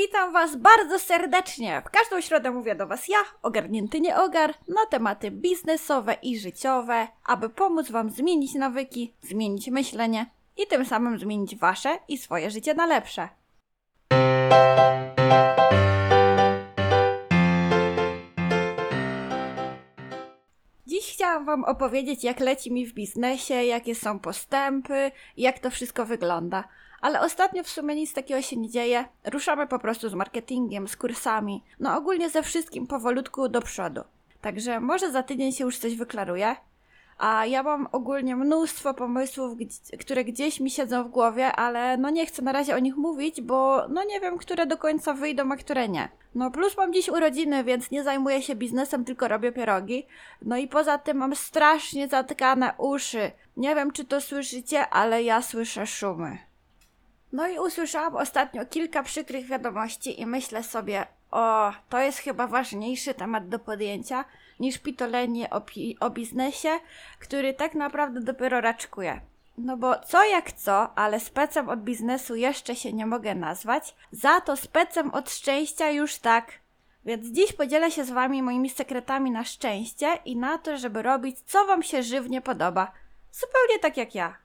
Witam Was bardzo serdecznie. W każdą środę mówię do Was ja, ogarnięty nie ogar, na tematy biznesowe i życiowe, aby pomóc Wam zmienić nawyki, zmienić myślenie i tym samym zmienić Wasze i swoje życie na lepsze. Dziś chciałam Wam opowiedzieć, jak leci mi w biznesie, jakie są postępy, jak to wszystko wygląda. Ale ostatnio w sumie nic takiego się nie dzieje. Ruszamy po prostu z marketingiem, z kursami, no ogólnie ze wszystkim powolutku do przodu. Także może za tydzień się już coś wyklaruje. A ja mam ogólnie mnóstwo pomysłów, które gdzieś mi siedzą w głowie, ale no nie chcę na razie o nich mówić, bo no nie wiem, które do końca wyjdą, a które nie. No plus mam dziś urodziny, więc nie zajmuję się biznesem, tylko robię pierogi. No i poza tym mam strasznie zatkane uszy. Nie wiem, czy to słyszycie, ale ja słyszę szumy. No i usłyszałam ostatnio kilka przykrych wiadomości i myślę sobie, o, to jest chyba ważniejszy temat do podjęcia niż pitolenie o, pi- o biznesie, który tak naprawdę dopiero raczkuje. No bo co jak co, ale specem od biznesu jeszcze się nie mogę nazwać, za to specem od szczęścia już tak. Więc dziś podzielę się z wami moimi sekretami na szczęście i na to, żeby robić co wam się żywnie podoba. Zupełnie tak jak ja.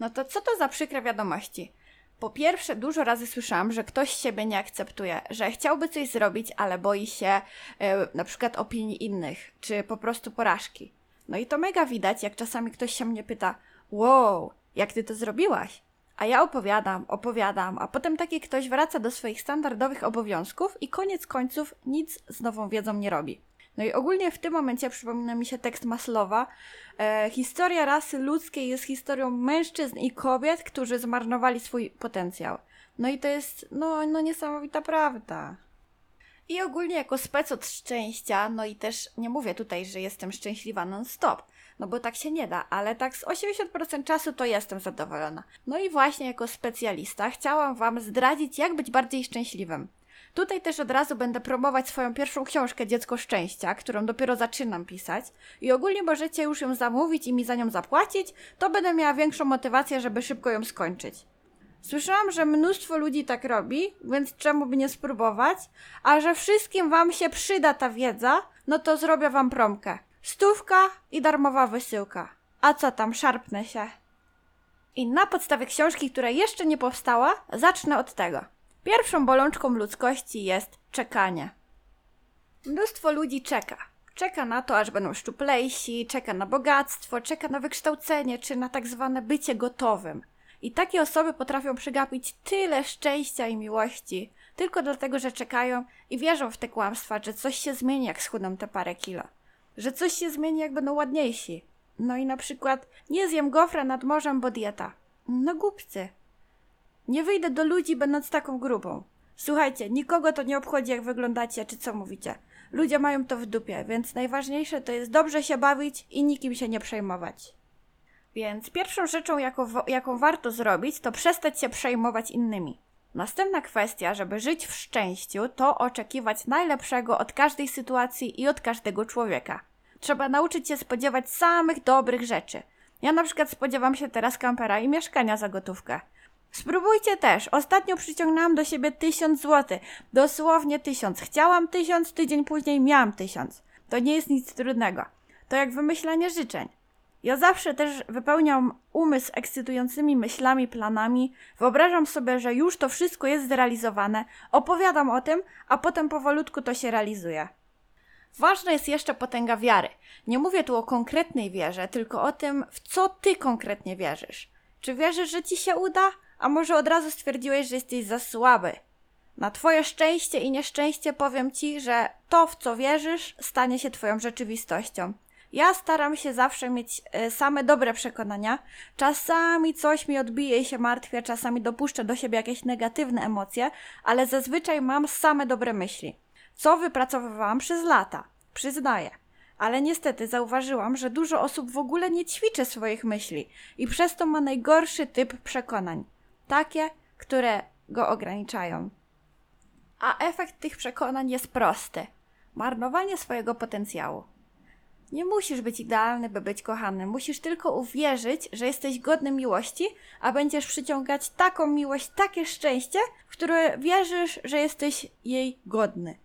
No to co to za przykre wiadomości? Po pierwsze, dużo razy słyszałam, że ktoś siebie nie akceptuje, że chciałby coś zrobić, ale boi się e, na przykład opinii innych, czy po prostu porażki. No i to mega widać, jak czasami ktoś się mnie pyta: Wow, jak ty to zrobiłaś? A ja opowiadam, opowiadam, a potem taki ktoś wraca do swoich standardowych obowiązków i koniec końców nic z nową wiedzą nie robi. No i ogólnie w tym momencie przypomina mi się tekst Maslowa. E, historia rasy ludzkiej jest historią mężczyzn i kobiet, którzy zmarnowali swój potencjał. No i to jest, no, no niesamowita prawda. I ogólnie jako spec od szczęścia, no i też nie mówię tutaj, że jestem szczęśliwa non-stop, no bo tak się nie da, ale tak z 80% czasu to jestem zadowolona. No i właśnie jako specjalista chciałam Wam zdradzić, jak być bardziej szczęśliwym. Tutaj też od razu będę promować swoją pierwszą książkę Dziecko Szczęścia, którą dopiero zaczynam pisać i ogólnie możecie już ją zamówić i mi za nią zapłacić, to będę miała większą motywację, żeby szybko ją skończyć. Słyszałam, że mnóstwo ludzi tak robi, więc czemu by nie spróbować? A że wszystkim wam się przyda ta wiedza, no to zrobię wam promkę. Stówka i darmowa wysyłka. A co tam, szarpnę się. I na podstawie książki, która jeszcze nie powstała, zacznę od tego. Pierwszą bolączką ludzkości jest czekanie. Mnóstwo ludzi czeka. Czeka na to, aż będą szczuplejsi, czeka na bogactwo, czeka na wykształcenie, czy na tak zwane bycie gotowym. I takie osoby potrafią przegapić tyle szczęścia i miłości, tylko dlatego, że czekają i wierzą w te kłamstwa, że coś się zmieni, jak schudną te parę kilo. Że coś się zmieni, jak będą ładniejsi. No i na przykład nie zjem gofra nad morzem, bo dieta. No głupcy. Nie wyjdę do ludzi, będąc taką grubą. Słuchajcie, nikogo to nie obchodzi, jak wyglądacie, czy co mówicie. Ludzie mają to w dupie, więc najważniejsze to jest dobrze się bawić i nikim się nie przejmować. Więc pierwszą rzeczą, jaką, jaką warto zrobić, to przestać się przejmować innymi. Następna kwestia, żeby żyć w szczęściu, to oczekiwać najlepszego od każdej sytuacji i od każdego człowieka. Trzeba nauczyć się spodziewać samych dobrych rzeczy. Ja na przykład spodziewam się teraz kampera i mieszkania za gotówkę. Spróbujcie też. Ostatnio przyciągnęłam do siebie tysiąc złotych. Dosłownie tysiąc. Chciałam tysiąc, tydzień później miałam tysiąc. To nie jest nic trudnego. To jak wymyślanie życzeń. Ja zawsze też wypełniam umysł ekscytującymi myślami, planami, wyobrażam sobie, że już to wszystko jest zrealizowane, opowiadam o tym, a potem powolutku to się realizuje. Ważna jest jeszcze potęga wiary. Nie mówię tu o konkretnej wierze, tylko o tym, w co ty konkretnie wierzysz. Czy wierzysz, że ci się uda? A może od razu stwierdziłeś, że jesteś za słaby? Na twoje szczęście i nieszczęście powiem ci, że to, w co wierzysz, stanie się twoją rzeczywistością. Ja staram się zawsze mieć e, same dobre przekonania. Czasami coś mi odbije i się martwię, czasami dopuszczę do siebie jakieś negatywne emocje, ale zazwyczaj mam same dobre myśli. Co wypracowywałam przez lata, przyznaję. Ale niestety zauważyłam, że dużo osób w ogóle nie ćwiczy swoich myśli i przez to ma najgorszy typ przekonań. Takie, które go ograniczają. A efekt tych przekonań jest prosty: marnowanie swojego potencjału. Nie musisz być idealny, by być kochany. Musisz tylko uwierzyć, że jesteś godny miłości, a będziesz przyciągać taką miłość, takie szczęście, w które wierzysz, że jesteś jej godny.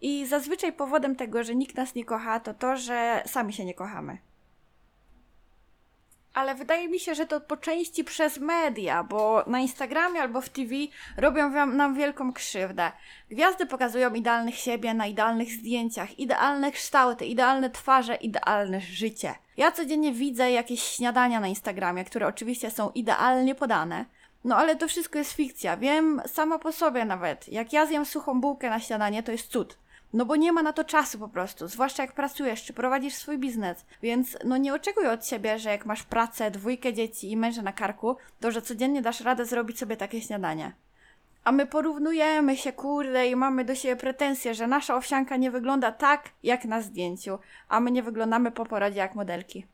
I zazwyczaj powodem tego, że nikt nas nie kocha, to to, że sami się nie kochamy. Ale wydaje mi się, że to po części przez media, bo na Instagramie albo w TV robią nam wielką krzywdę. Gwiazdy pokazują idealnych siebie na idealnych zdjęciach, idealne kształty, idealne twarze, idealne życie. Ja codziennie widzę jakieś śniadania na Instagramie, które oczywiście są idealnie podane. No ale to wszystko jest fikcja. Wiem sama po sobie nawet. Jak ja zjem suchą bułkę na śniadanie, to jest cud. No bo nie ma na to czasu po prostu, zwłaszcza jak pracujesz czy prowadzisz swój biznes. Więc no nie oczekuj od siebie, że jak masz pracę, dwójkę dzieci i męża na karku, to że codziennie dasz radę zrobić sobie takie śniadanie. A my porównujemy się, kurde, i mamy do siebie pretensje, że nasza owsianka nie wygląda tak, jak na zdjęciu, a my nie wyglądamy po porodzie jak modelki.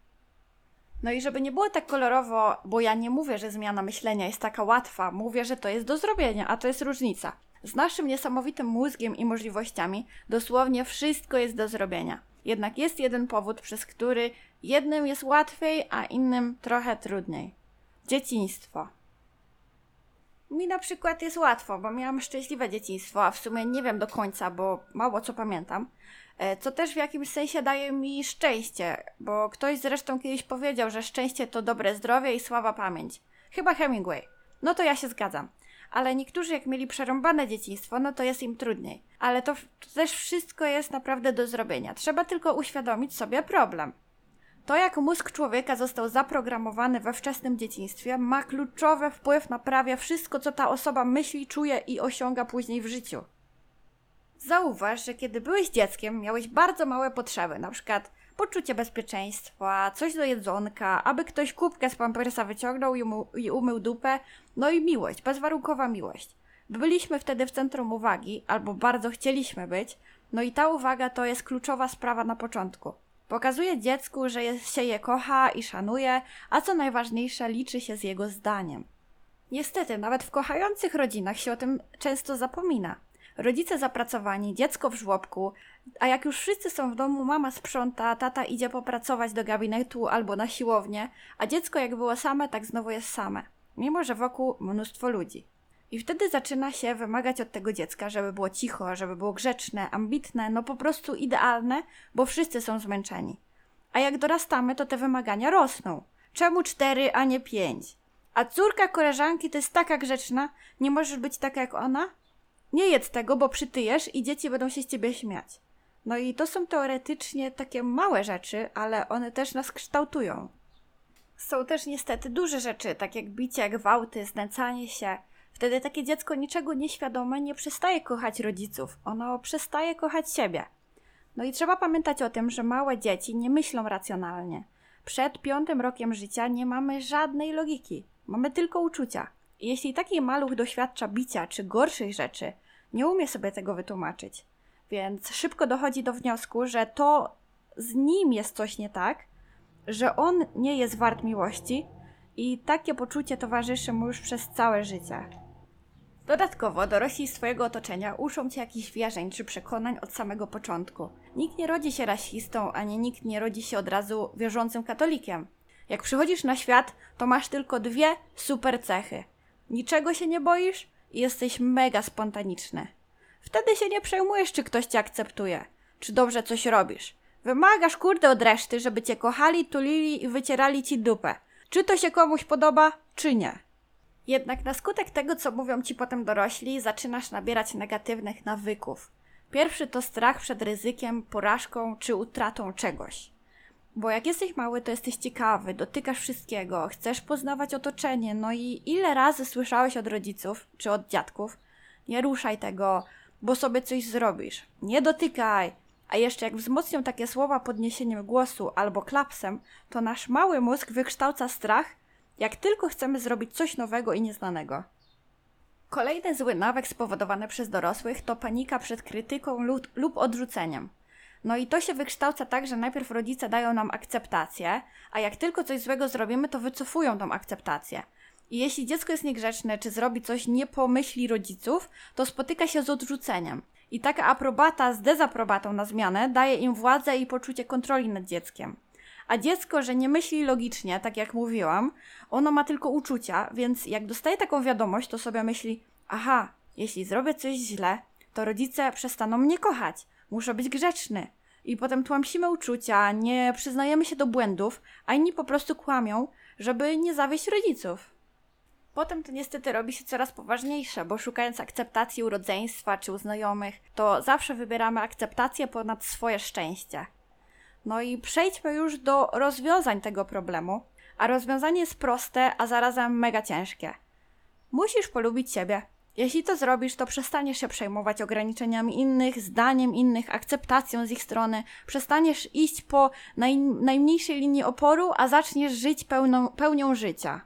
No i żeby nie było tak kolorowo, bo ja nie mówię, że zmiana myślenia jest taka łatwa, mówię, że to jest do zrobienia, a to jest różnica. Z naszym niesamowitym mózgiem i możliwościami dosłownie wszystko jest do zrobienia. Jednak jest jeden powód, przez który jednym jest łatwiej, a innym trochę trudniej. Dzieciństwo. Mi na przykład jest łatwo, bo miałam szczęśliwe dzieciństwo, a w sumie nie wiem do końca, bo mało co pamiętam. E, Co też w jakimś sensie daje mi szczęście, bo ktoś zresztą kiedyś powiedział, że szczęście to dobre zdrowie i słaba pamięć. Chyba Hemingway. No to ja się zgadzam. Ale niektórzy, jak mieli przerąbane dzieciństwo, no to jest im trudniej. Ale to, to też wszystko jest naprawdę do zrobienia. Trzeba tylko uświadomić sobie problem. To, jak mózg człowieka został zaprogramowany we wczesnym dzieciństwie, ma kluczowy wpływ na prawie wszystko, co ta osoba myśli, czuje i osiąga później w życiu. Zauważ, że kiedy byłeś dzieckiem, miałeś bardzo małe potrzeby, na przykład poczucie bezpieczeństwa, coś do jedzonka, aby ktoś kubkę z pampersa wyciągnął i, mu, i umył dupę, no i miłość, bezwarunkowa miłość. Byliśmy wtedy w centrum uwagi, albo bardzo chcieliśmy być, no i ta uwaga to jest kluczowa sprawa na początku. Pokazuje dziecku, że jest, się je kocha i szanuje, a co najważniejsze, liczy się z jego zdaniem. Niestety, nawet w kochających rodzinach się o tym często zapomina. Rodzice zapracowani, dziecko w żłobku, a jak już wszyscy są w domu, mama sprząta, tata idzie popracować do gabinetu albo na siłownię, a dziecko jak było same, tak znowu jest same, mimo że wokół mnóstwo ludzi. I wtedy zaczyna się wymagać od tego dziecka, żeby było cicho, żeby było grzeczne, ambitne, no po prostu idealne, bo wszyscy są zmęczeni. A jak dorastamy, to te wymagania rosną. Czemu cztery, a nie pięć? A córka koleżanki to jest taka grzeczna, nie możesz być taka jak ona? Nie jedz tego, bo przytyjesz i dzieci będą się z ciebie śmiać. No i to są teoretycznie takie małe rzeczy, ale one też nas kształtują. Są też niestety duże rzeczy, tak jak bicie, gwałty, znęcanie się. Wtedy takie dziecko niczego nieświadome nie przestaje kochać rodziców, ono przestaje kochać siebie. No i trzeba pamiętać o tym, że małe dzieci nie myślą racjonalnie. Przed piątym rokiem życia nie mamy żadnej logiki, mamy tylko uczucia. Jeśli taki maluch doświadcza bicia czy gorszych rzeczy, nie umie sobie tego wytłumaczyć. Więc szybko dochodzi do wniosku, że to z nim jest coś nie tak, że on nie jest wart miłości i takie poczucie towarzyszy mu już przez całe życie. Dodatkowo dorośli swojego otoczenia uczą cię jakichś wierzeń czy przekonań od samego początku. Nikt nie rodzi się rasistą, ani nikt nie rodzi się od razu wierzącym katolikiem. Jak przychodzisz na świat, to masz tylko dwie super cechy. Niczego się nie boisz i jesteś mega spontaniczny. Wtedy się nie przejmujesz, czy ktoś cię akceptuje, czy dobrze coś robisz. Wymagasz kurde od reszty, żeby cię kochali, tulili i wycierali ci dupę. Czy to się komuś podoba, czy nie. Jednak na skutek tego, co mówią ci potem dorośli, zaczynasz nabierać negatywnych nawyków. Pierwszy to strach przed ryzykiem, porażką czy utratą czegoś. Bo jak jesteś mały, to jesteś ciekawy, dotykasz wszystkiego, chcesz poznawać otoczenie, no i ile razy słyszałeś od rodziców czy od dziadków, nie ruszaj tego, bo sobie coś zrobisz, nie dotykaj. A jeszcze jak wzmocnią takie słowa podniesieniem głosu albo klapsem, to nasz mały mózg wykształca strach, jak tylko chcemy zrobić coś nowego i nieznanego. Kolejny zły nawyk spowodowany przez dorosłych to panika przed krytyką lub, lub odrzuceniem. No i to się wykształca tak, że najpierw rodzice dają nam akceptację, a jak tylko coś złego zrobimy, to wycofują tą akceptację. I jeśli dziecko jest niegrzeczne, czy zrobi coś nie po myśli rodziców, to spotyka się z odrzuceniem. I taka aprobata z dezaprobatą na zmianę daje im władzę i poczucie kontroli nad dzieckiem. A dziecko, że nie myśli logicznie, tak jak mówiłam, ono ma tylko uczucia, więc jak dostaje taką wiadomość, to sobie myśli: aha, jeśli zrobię coś źle, to rodzice przestaną mnie kochać, muszę być grzeczny. I potem tłamsimy uczucia, nie przyznajemy się do błędów, a inni po prostu kłamią, żeby nie zawieść rodziców. Potem to niestety robi się coraz poważniejsze, bo szukając akceptacji u rodzeństwa czy u znajomych, to zawsze wybieramy akceptację ponad swoje szczęście. No i przejdźmy już do rozwiązań tego problemu. A rozwiązanie jest proste, a zarazem mega ciężkie. Musisz polubić siebie. Jeśli to zrobisz, to przestaniesz się przejmować ograniczeniami innych, zdaniem innych, akceptacją z ich strony, przestaniesz iść po naj, najmniejszej linii oporu, a zaczniesz żyć pełną, pełnią życia.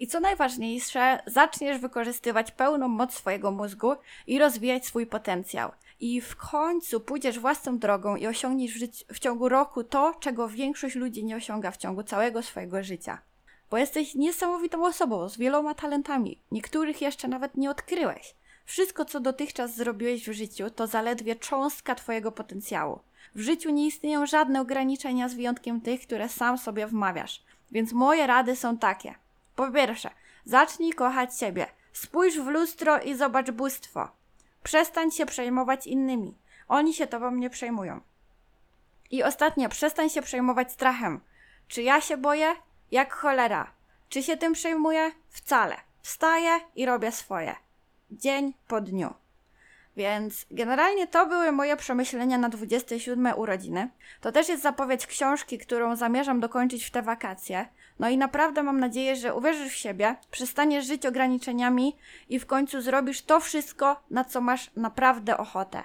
I co najważniejsze, zaczniesz wykorzystywać pełną moc swojego mózgu i rozwijać swój potencjał. I w końcu pójdziesz własną drogą i osiągniesz w, w ciągu roku to, czego większość ludzi nie osiąga w ciągu całego swojego życia. Bo jesteś niesamowitą osobą z wieloma talentami, niektórych jeszcze nawet nie odkryłeś. Wszystko, co dotychczas zrobiłeś w życiu, to zaledwie cząstka Twojego potencjału. W życiu nie istnieją żadne ograniczenia z wyjątkiem tych, które sam sobie wmawiasz. Więc moje rady są takie. Po pierwsze, zacznij kochać siebie. Spójrz w lustro i zobacz bóstwo. Przestań się przejmować innymi. Oni się tobą nie przejmują. I ostatnie, przestań się przejmować strachem. Czy ja się boję? Jak cholera. Czy się tym przejmuję? Wcale. Wstaję i robię swoje. Dzień po dniu. Więc generalnie to były moje przemyślenia na 27 urodziny. To też jest zapowiedź książki, którą zamierzam dokończyć w te wakacje. No i naprawdę mam nadzieję, że uwierzysz w siebie, przestaniesz żyć ograniczeniami i w końcu zrobisz to wszystko, na co masz naprawdę ochotę.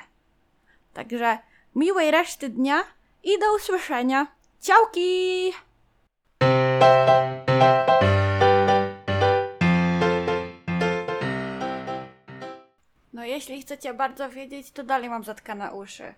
Także miłej reszty dnia i do usłyszenia. Ciałki! No jeśli chcecie bardzo wiedzieć, to dalej mam zatkane uszy.